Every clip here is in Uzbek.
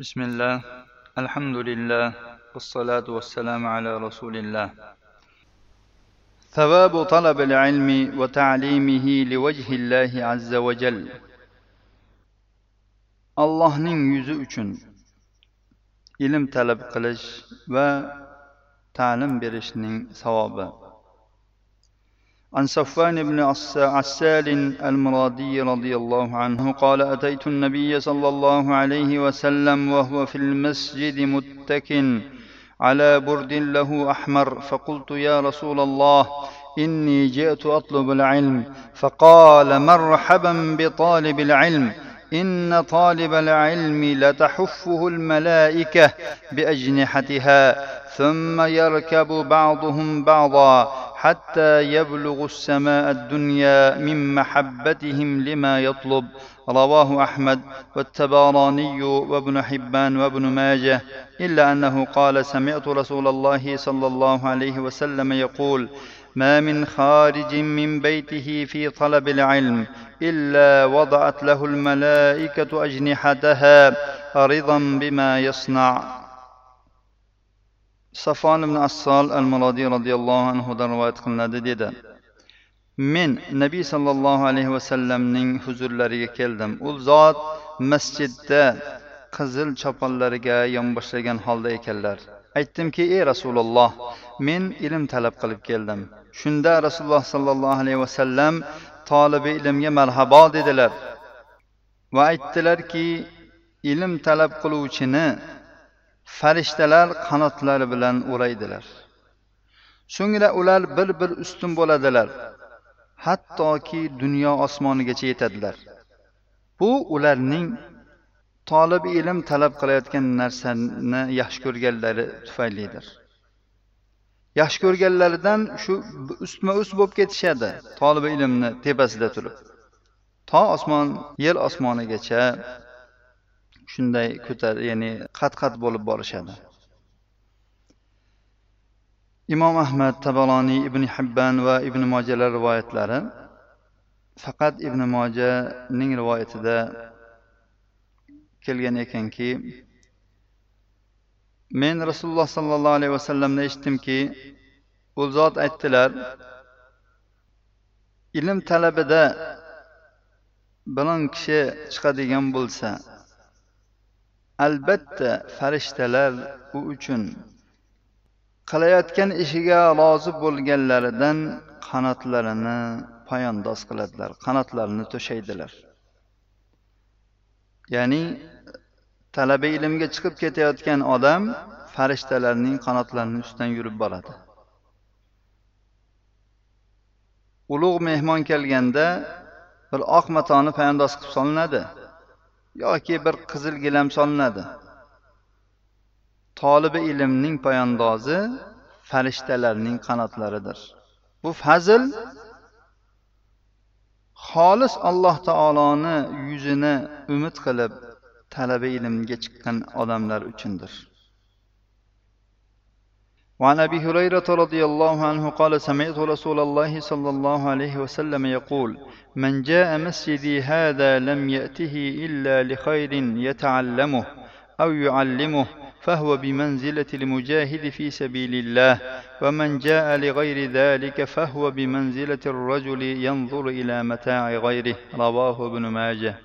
بسم الله الحمد لله والصلاة والسلام على رسول الله ثواب طلب العلم وتعليمه لوجه الله عز وجل allohning yuzi uchun ilm talab qilish va ta'lim berishning savobi عن صفوان بن عسال المرادي رضي الله عنه قال أتيت النبي صلى الله عليه وسلم وهو في المسجد متكٍ على برد له أحمر فقلت يا رسول الله إني جئت أطلب العلم. فقال مرحبا بطالب العلم إن طالب العلم لتحفه الملائكة بأجنحتها ثم يركب بعضهم بعضا. حتى يبلغ السماء الدنيا من محبتهم لما يطلب. رواه أحمد والتباراني وابن حبان وابن ماجه إلا أنه قال سمعت رسول الله صلى الله عليه وسلم يقول ما من خارج من بيته في طلب العلم إلا وضعت له الملائكة أجنحتها رضا بما يصنع. Safon ibn assol al murodiy roziyallohu anhudan rivoyat qilinadi dedi. Men nabiy sollallohu alayhi vasallamning huzurlariga keldim. U zot masjidda qizil choponlariga yonboshlagan holda ekanlar. Aytdimki ey rasululloh men ilm talab qilib keldim. Shunda rasululloh sollallohu alayhi vasallam tolibi ilmga marhabo dedilar. Va aytdilarki ilm talab qiluvchini farishtalar qanotlari bilan o'raydilar so'ngra ular bir bir ustun bo'ladilar. Hattoki dunyo osmonigacha yetadilar. Bu ularning tolib ilm talab qilayotgan narsani yaxshi ko'rganlari tufaylidir. Yaxshi ko'rganlaridan shu ustma ust bo'lib ketishadi tolib ilmni tepasida turib. To osmon yer osmonigacha shunday ko'tar ya'ni qat qat bo'lib borishadi. Imom ahmad tabaloniy ibn hibban va ibn mojalar rivoyatlari faqat ibn mojaning rivoyatida kelgan ekanki men rasululloh sollallohu alayhi vasallamdan eshitdimki u zot aytdilar ilm talabida biron kishi chiqadigan bo'lsa albatta farishtalar u uchun qilayotgan ishiga rozi bo'lganlaridan qanotlarini poyandoz qiladilar qanotlarini to'shaydilar. Ya'ni talaba ilmga chiqib ketayotgan odam farishtalarning qanotlarini ustidan yurib boradi. Ulug' mehmon kelganda bir oq matoni poyandoz qilib solinadi. Yoki bir qizil gilam solinadi. Tolibi ilmning poyandozi farishtalarning qanotlaridir. Bu fazil xolis alloh taoloni yuzini umid qilib talaba ilmga chiqqan odamlar uchundir. وعن أبي هريرة رضي الله عنه قال سمعت رسول الله صلى الله عليه وسلم يقول من جاء مسجدي هذا لم يأته إلا لخير يتعلمه أو يعلمه فهو بمنزلة المجاهد في سبيل الله ومن جاء لغير ذلك فهو بمنزلة الرجل ينظر إلى متاع غيره. رواه ابن ماجه.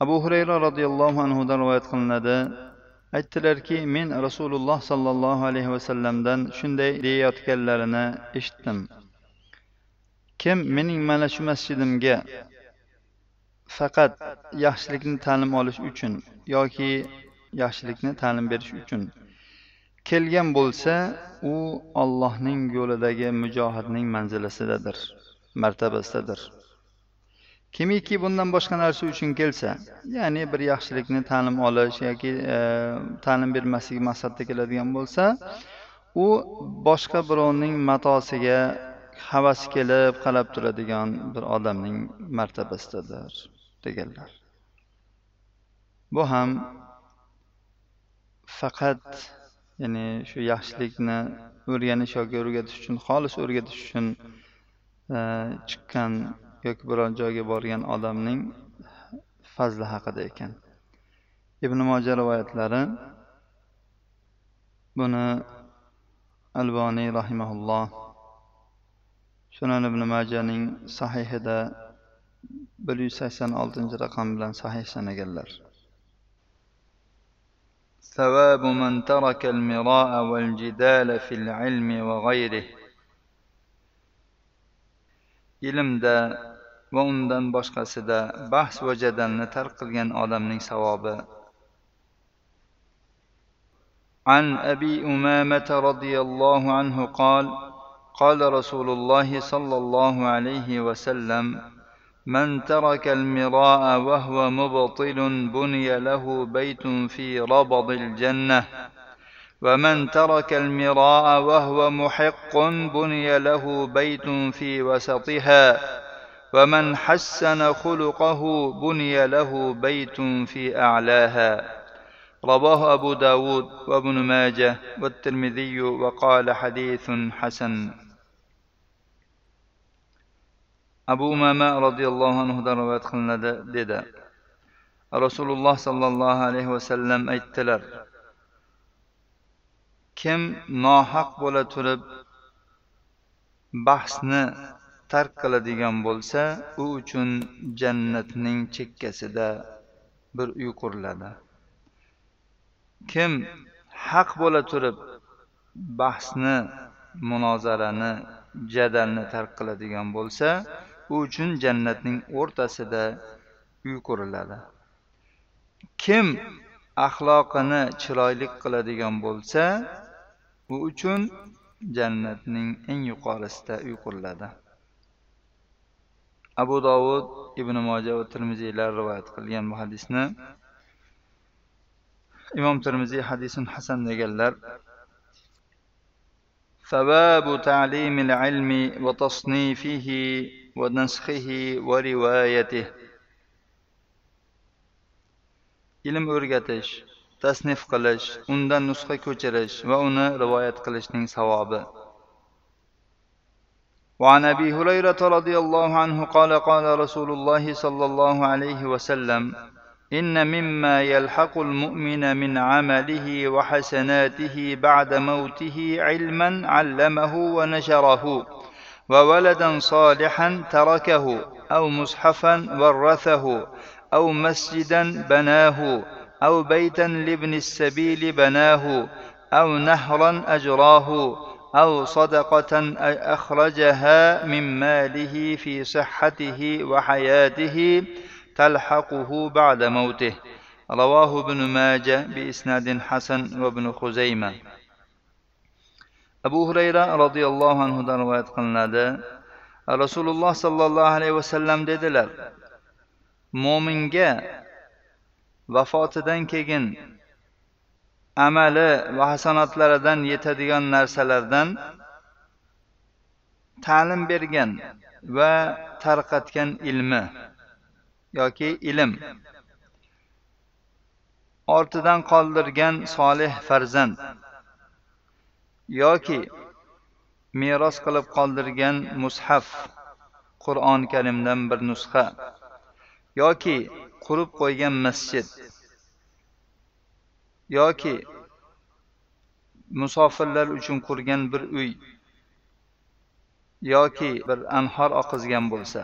abu hurayra roziyallohu anhudan rivoyat qilinadi aytdilarki men rasululloh sollallohu alayhi vasallamdan shunday deyayotganlarini eshitdim. Kim mening mana shu masjidimga faqat yaxshilikni ta'lim olish uchun yoki yaxshilikni ta'lim berish uchun kelgan bo'lsa u ollohning yo'lidagi mujohidning manzilasidadir martabasidadir. Kimiki bundan boshqa narsa uchun kelsa ya'ni bir yaxshilikni ta'lim olish yoki e, ta'lim bermaslik maqsadida keladigan bo'lsa u boshqa birovning matosiga havas kelib qarab turadigan bir odamning martabasidadir deganlar. Bu ham faqat ya'ni shu yaxshilikni o'rganish yoki o'rgatish uchun xolis o'rgatish uchun e, chiqqan yoki biron joyga borgan odamning fazli haqida ekan ibn moja rivoyatlari buni alboniy rahimaulloh sunan ibn majaning sahihida bir yuz sakson oltinchi raqam bilan sahih sanaganlar ثواب من ترك المراء والجدال في العلم وغيره ilmda va undan boshqasida bahs va jadalni tark qilgan odamning savobi. عن أبي أمامة رضي الله عنه قال قال رسول الله صلى الله عليه وسلم من ترك المراء وهو مبطل بني له بيت في ربض الجنة ومن ترك المراء وهو محق بني له بيت في وسطها ومن حسن خلقه بني له بيت في أعلاها. رواه أبو داود وابن ماجه والترمذي وقال حديث حسن. أبو أمامة رضي الله عنه در ويدخلنا ددا رسول الله صلى الله عليه وسلم أيتلر. كم ناحق بولا ترب بحثنا tark qiladigan bo'lsa u uchun jannatning chekkasida bir uy quriladi. Kim haq bo'la turib bahsni munozarani jadalni tark qiladigan bo'lsa u uchun jannatning o'rtasida uy quriladi. Kim axloqini chiroyli qiladigan bo'lsa u uchun jannatning eng yuqorisida uy quriladi. abu dovud ibn moja va termiziylar rivoyat qilgan bu hadisni imom termiziy hadisin hasan deganlar ثواب تعليم العلم وتصنيفه ونسخه وروايته ilm o'rgatish tasnif qilish undan nusxa ko'chirish va uni rivoyat qilishning savobi وعن أبي هريرة رضي الله عنه قال قال رسول الله صلى الله عليه وسلم إن مما يلحق المؤمن من عمله وحسناته بعد موته علما علمه ونشره وولدا صالحا تركه أو مصحفا ورثه أو مسجدا بناه أو بيتا لابن السبيل بناه أو نهرا أجراه أو صدقة أخرجها من ماله في صحته وحياته تلحقه بعد موته. رواه ابن ماجه بإسناد حسن وابن خزيمة. أبو هريرة رضي الله عنه رواية قلنا رسول الله صلى الله عليه وسلم vasallam dedilar mo'minga vafotidan keyin amali va hasanotlaridan yetadigan narsalardan ta'lim bergan va tarqatgan ilmi yoki ilm. Ortidan qoldirgan solih farzand yoki meros qilib qoldirgan mushaf qur'oni karimdan bir nusxa yoki qurib qo'ygan masjid yoki musofirlar uchun qurgan bir uy yoki bir anhor oqizgan bo'lsa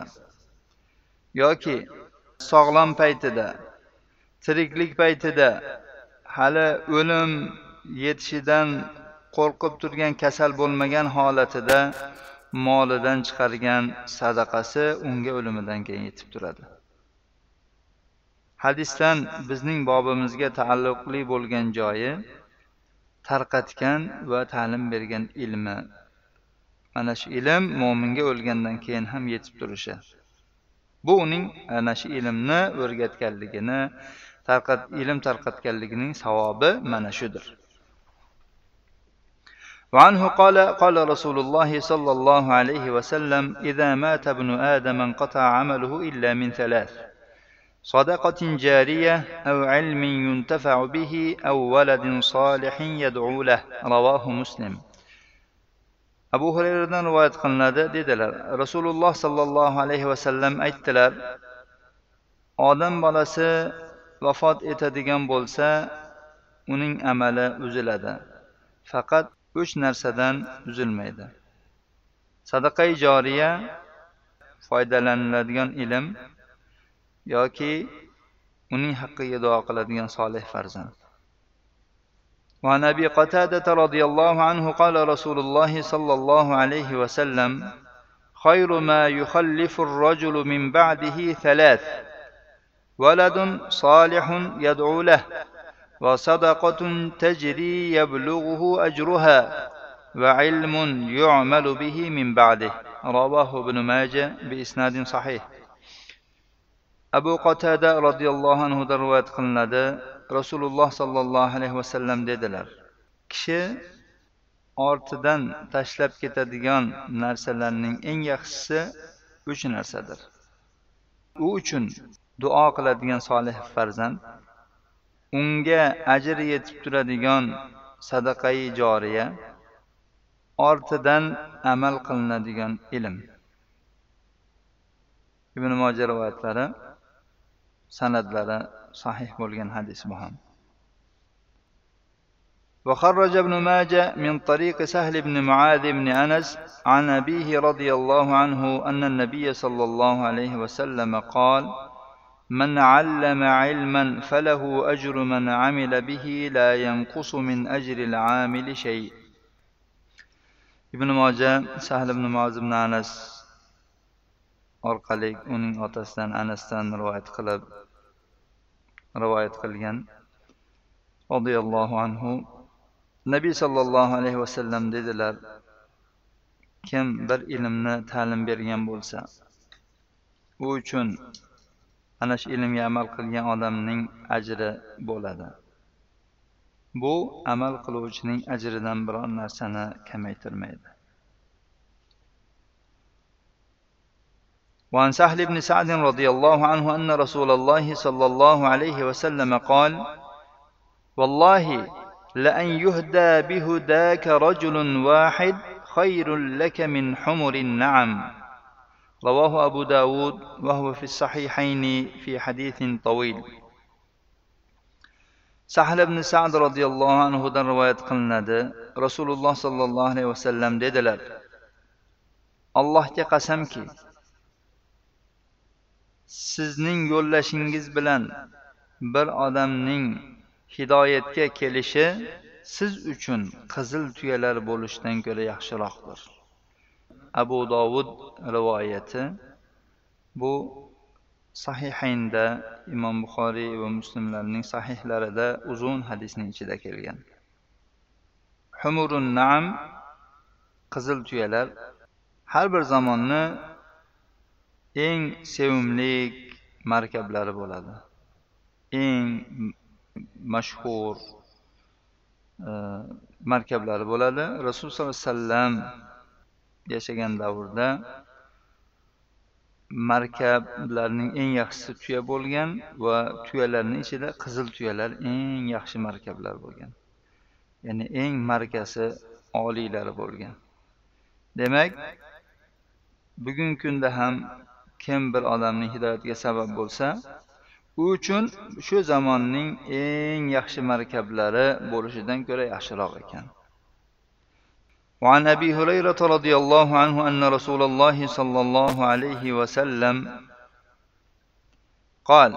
yoki sog'lom paytida tiriklik paytida hali o'lim yetishidan qo'rqib turgan kasal bo'lmagan holatida molidan chiqargan sadaqasi unga o'limidan keyin yetib turadi. hadisdan bizning bobimizga taalluqli bo'lgan joyi tarqatgan va ta'lim bergan ilmi mana shu ilm mo'minga o'lgandan keyin ham yetib turishi bu uning ana shu ilmni o'rgatganligini tarqat ilm tarqatganligining savobi mana shudir وعنه قال قال رسول الله صلى الله عليه وسلم إذا مات ابن آدم انقطع عمله إلا من ثلاث صدقة جارية أو علم ينتفع به أو ولد صالح يدعو له رواه مسلم abu hurayradan rivoyat qilinadi dedilar rasululloh sollallohu alayhi vasallam aytdilar odam bolasi vafot etadigan bo'lsa uning amali uziladi faqat uch narsadan uzilmaydi sadaqai joriya foydalaniladigan ilm yoki uning haqqiga duo qiladigan solih farzand. وعن ابي قتاده رضي الله عنه قال رسول الله صلى الله عليه وسلم خير ما يخلف الرجل من بعده ثلاث ولد صالح يدعو له وصدقه تجري يبلغه اجرها وعلم يعمل به من بعده رواه ابن ماجه بإسناد صحيح abu qotada roziyallohu anhudan rivoyat qilinadi. Rasululloh sollallohu alayhi vasallam dedilar kishi ortidan tashlab ketadigan narsalarning eng yaxshisi uch narsadir. U uchun duo qiladigan solih farzand unga ajr yetib turadigan sadaqai joriya ortidan amal qilinadigan ilm. Ibn moja rivoyatlari san'atlari sahih bo'lgan hadis bu ham. وخرج ابن ماجه من طريق سهل بن معاذ بن انس عن ابيه رضي الله عنه ان النبي صلى الله عليه وسلم قال من علم علما فله اجر من عمل به لا ينقص من اجر العامل شيء ابن ماجه سهل بن معاذ بن انس orqali uning otasidan anasdan rivoyat qilib rivoyat qilgan. Roziyallohu anhu nabiy sollallohu alayhi vasallam dedilar kim bir ilmni ta'lim bergan bo'lsa u uchun ana shu ilmga amal qilgan odamning ajri bo'ladi. Bu amal qiluvchining ajridan biron narsani kamaytirmaydi. وعن سهل بن سعد رضي الله عنه أن رسول الله صلى الله عليه وسلم قال والله لأن يهدى بهداك رجل واحد خير لك من حمر النعم. رواه أبو داود وهو في الصحيحين في حديث طويل. sahl ibn sad roziyallohu anhudan rivoyat qilinadi rasululloh sollallohu alayhi vasallam dedilar allohga qasamki sizning yo'llashingiz bilan bir odamning hidoyatga kelishi siz uchun qizil tuyalar bo'lishdan ko'ra yaxshiroqdir. Abu dovud rivoyati bu sahihaynda imom buxoriy va muslimlarning sahihlarida uzun hadisning ichida kelgan. Humurun nam qizil tuyalar har bir zamonni eng sevimli markablari bo'ladi. Eng mashhur e, markablari bo'ladi. Rasululloh sollallohu alayhi vasallam yashagan davrda markablarning eng yaxshisi tuya bo'lgan va tuyalarning ichida qizil tuyalar eng yaxshi markablar bo'lgan. Ya'ni eng markasi oliylari bo'lgan. Demak bugungi kunda ham kim bir odamning hidoyatiga sabab bo'lsa u uchun shu zamonning eng yaxshi markablari bo'lishidan ko'ra yaxshiroq ekan وعن ابي هريره رضي الله عنه ان رسول الله صلى الله عليه وسلم قال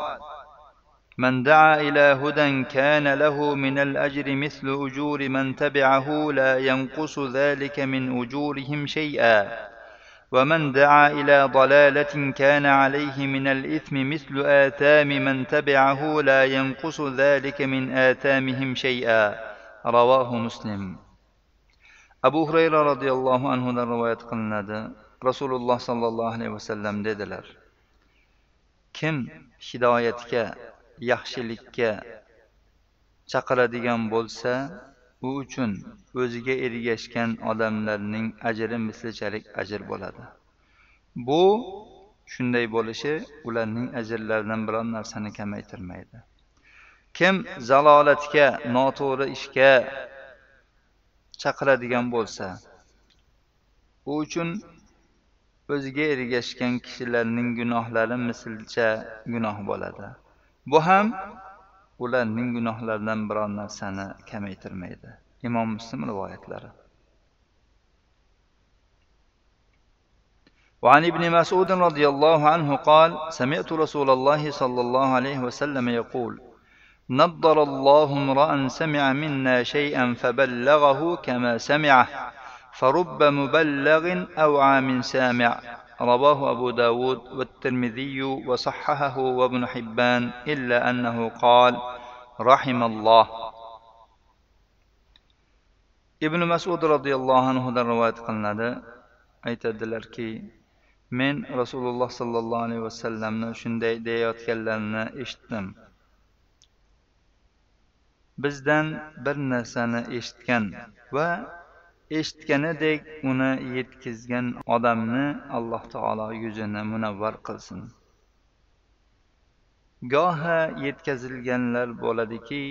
من دعا الى هدى كان له من الاجر مثل اجور من تبعه لا ينقص ذلك من اجورهم شيئا ومن دعا الى ضلاله كان عليه من الاثم مثل اثام من تبعه لا ينقص ذلك من اثامهم شيئا رواه مسلم abu hurayra roziyallohu anhudan rivoyat qilinadi rasululloh sollallohu alayhi vasallam dedilar kim hidoyatga yaxshilikka chaqiradigan bo'lsa u uchun o'ziga ergashgan odamlarning ajri mislichalik ajr bo'ladi. Bu shunday bo'lishi ularning ajrlaridan biron narsani kamaytirmaydi. Kim zalolatga noto'g'ri ishga chaqiradigan bo'lsa u uchun o'ziga ergashgan kishilarning gunohlari mislcha gunoh bo'ladi. Bu ham ularning gunohlaridan biror narsani kamaytirmaydi. Imom muslim rivoyatlari. وعن ابن مسعود رضي الله عنه قال سمعت رسول الله صلى الله عليه وسلم يقول نضر الله امرأ سمع منا شيئا فبلغه كما سمعه فرب مبلغ أوعى من سامع رواه أبو داود والترمذي وصححه وابن حبان إلا أنه قال رحم الله ibn masud roziyallohu anhudan rivoyat qilinadi aytadilarki men rasululloh sollallohu alayhi vasallamni shunday deyayotganlarini eshitdim bizdan bir narsani eshitgan va eshitganidek uni yetkazgan odamni alloh taolo yuzini munavvar qilsin. Gohi yetkazilganlar bo'ladiki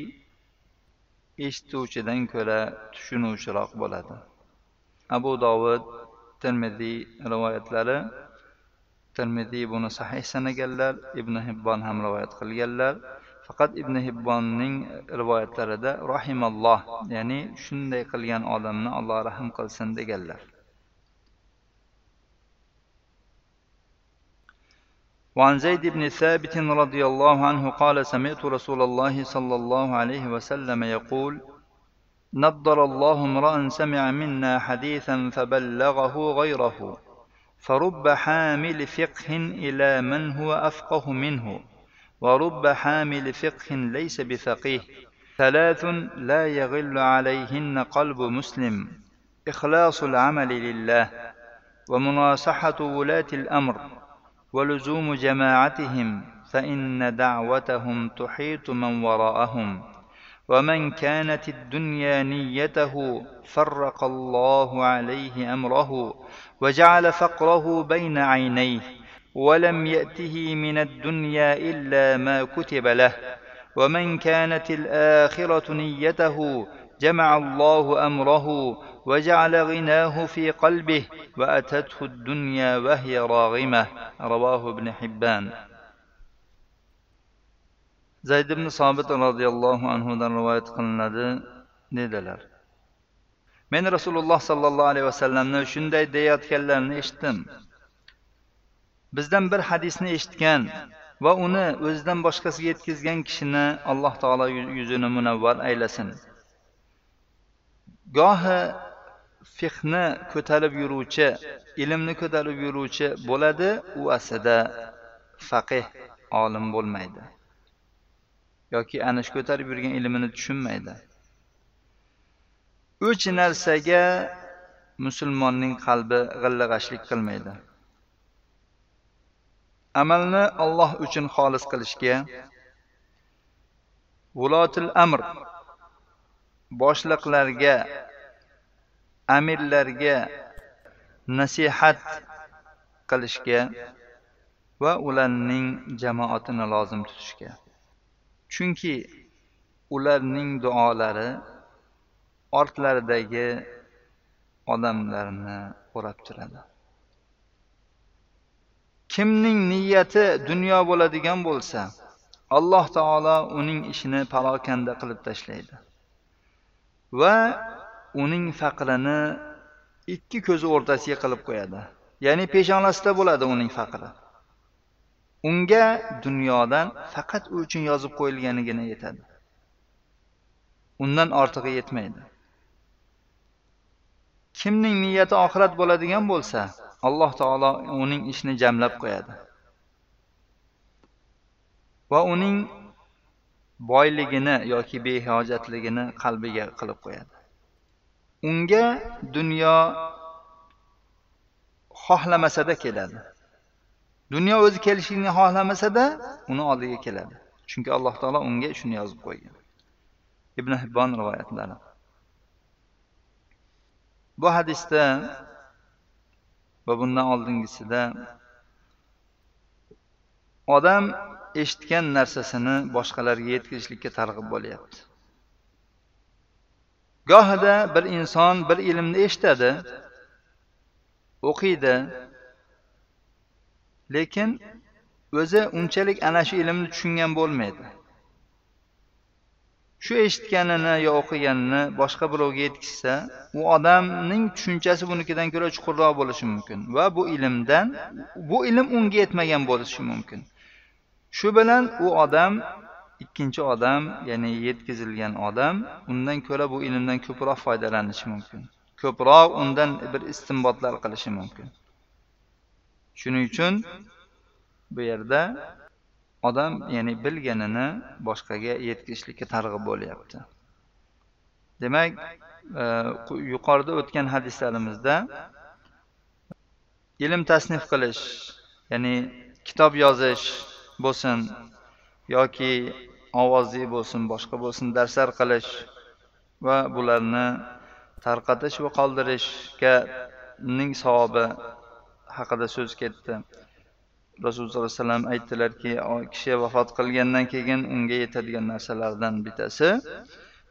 eshituvchidan ko'ra tushunuvchiroq bo'ladi. Abu dovud termiziy rivoyatlari termiziy buni sahih sanaganlar ibn hibbon ham rivoyat qilganlar. Faqat ibn hibbonning rivoyatlarida rahimalloh ya'ni shunday qilgan odamni alloh rahm qilsin deganlar. وعن زيد بن ثابت رضي الله عنه قال سمعت رسول الله صلى الله عليه وسلم يقول نضر الله امرأ سمع منا حديثا فبلغه غيره فرب حامل فقه إلى من هو أفقه منه ورب حامل فقه ليس بفقيه. ثلاث لا يغل عليهن قلب مسلم. إخلاص العمل لله. ومناصحة ولاة الأمر. ولزوم جماعتهم. فإن دعوتهم تحيط من وراءهم. ومن كانت الدنيا نيته فرق الله عليه أمره. وجعل فقره بين عينيه. ولم يأته من الدنيا إلا ما كتب له. ومن كانت الآخرة نيته جمع الله أمره وجعل غناه في قلبه وأتته الدنيا وهي راغمة. رواه ابن حبان. زيد بن صابت رضي الله عنه دان رواية قلنا ندلر من رسول الله صلى الله عليه وسلم شندي ديات كلا نشتم bizdan bir hadisni eshitgan va uni o'zidan boshqasiga yetkazgan kishini alloh taolo yuzini munavvar aylasin. Gohi fihni ko'tarib yuruvchi ilmni ko'tarib yuruvchi bo'ladi u aslida faqih olim bo'lmaydi. Yoki ana shu ko'tarib yurgan ilmini tushunmaydi. Uch narsaga musulmonning qalbi g'illag'ashlik qilmaydi. Amalni Alloh uchun xolis qilishga. Vulotil amr. Boshliqlarga amirlarga nasihat qilishga va ularning jamoatini lozim tutishga. Chunki ularning duolari ortlaridagi odamlarni o'rab turadi. Kimning niyati dunyo bo'ladigan bo'lsa alloh taolo uning ishini parokanda qilib tashlaydi. Va uning faqrini ikki ko'zi o'rtasiga qilib qo'yadi. Ya'ni peshonasida bo'ladi uning faqri. Unga dunyodan faqat u uchun yozib qo'yilganigina yetadi. Undan ortig'i yetmaydi. Kimning niyati oxirat bo'ladigan bo'lsa alloh taolo uning ishini jamlab qo'yadi. Va uning boyligini yoki behojatligini qalbiga qilib qo'yadi. Unga dunyo xohlamasada keladi. Dunyo o'zi kelishligini xohlamasada uni oldiga keladi. Chunki alloh taolo unga shuni yozib qo'ygan. Ibn hibbon rivoyatlari. Bu hadisda va bundan oldingisida odam eshitgan narsasini boshqalarga yetkazishlikka targ'ib bo'lyapti. Gohida bir inson bir ilmni eshitadi o'qiydi lekin o'zi unchalik ana shu ilmni tushungan bo'lmaydi. Shu eshitganini yo o'qiganini boshqa birovga yetkazsa u odamning tushunchasi bunikidan ko'ra chuqurroq bo'lishi mumkin va bu ilmdan bu ilm unga yetmagan bo'lishi mumkin. Shu bilan u odam ikkinchi odam ya'ni yetkazilgan odam undan ko'ra bu ilmdan ko'proq foydalanishi mumkin. Ko'proq undan bir istinbotlar qilishi mumkin. Shuning uchun bu yerda odam ya'ni bilganini boshqaga yetkazishlikka targ'ib bo'lyapti. Demak e, yuqorida o'tgan hadislarimizda ilm tasnif qilish ya'ni kitob yozish bo'lsin yoki ovozli bo'lsin boshqa bo'lsin darslar qilish va bularni tarqatish va qoldirishga ning savobi haqida so'z ketdi. Rasululloh sollallohu alayhi vasallam aytdilarki kishi vafot qilgandan keyin unga yetadigan narsalardan bittasi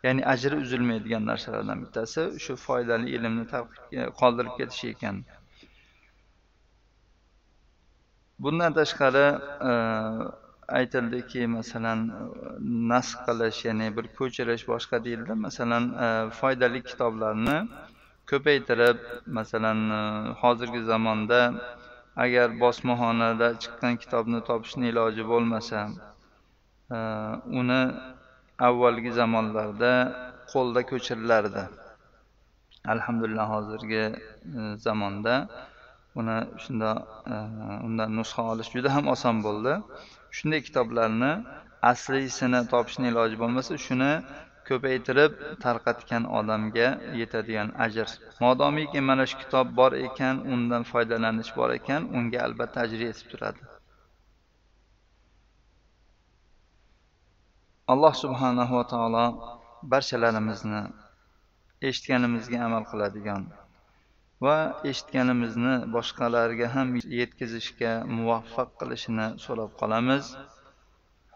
ya'ni ajri uzilmaydigan narsalardan bittasi shu foydali ilmni qoldirib ketish ekan. Bundan tashqari e, aytildiki masalan nas qilish ya'ni bir ko'chirish boshqa deyildi. Masalan e, foydali kitoblarni ko'paytirib masalan e, hozirgi zamonda agar bosmaxonada chiqqan kitobni topishni iloji bo'lmasa e, uni avvalgi zamonlarda qo'lda ko'chirilardi. Alhamdulillah hozirgi e, zamonda uni shunda e, undan nusxa olish juda ham oson bo'ldi. Shunday kitoblarni asliysini topishni iloji bo'lmasa shuni ko'paytirib tarqatgan odamga yetadigan ajr. Modomiki mana shu kitob bor ekan undan foydalanish bor ekan unga albatta ajr yetib turadi. Alloh subhanahu va taolo barchalarimizni eshitganimizga amal qiladigan va eshitganimizni boshqalarga ham yetkazishga muvaffaq qilishini so'rab qolamiz.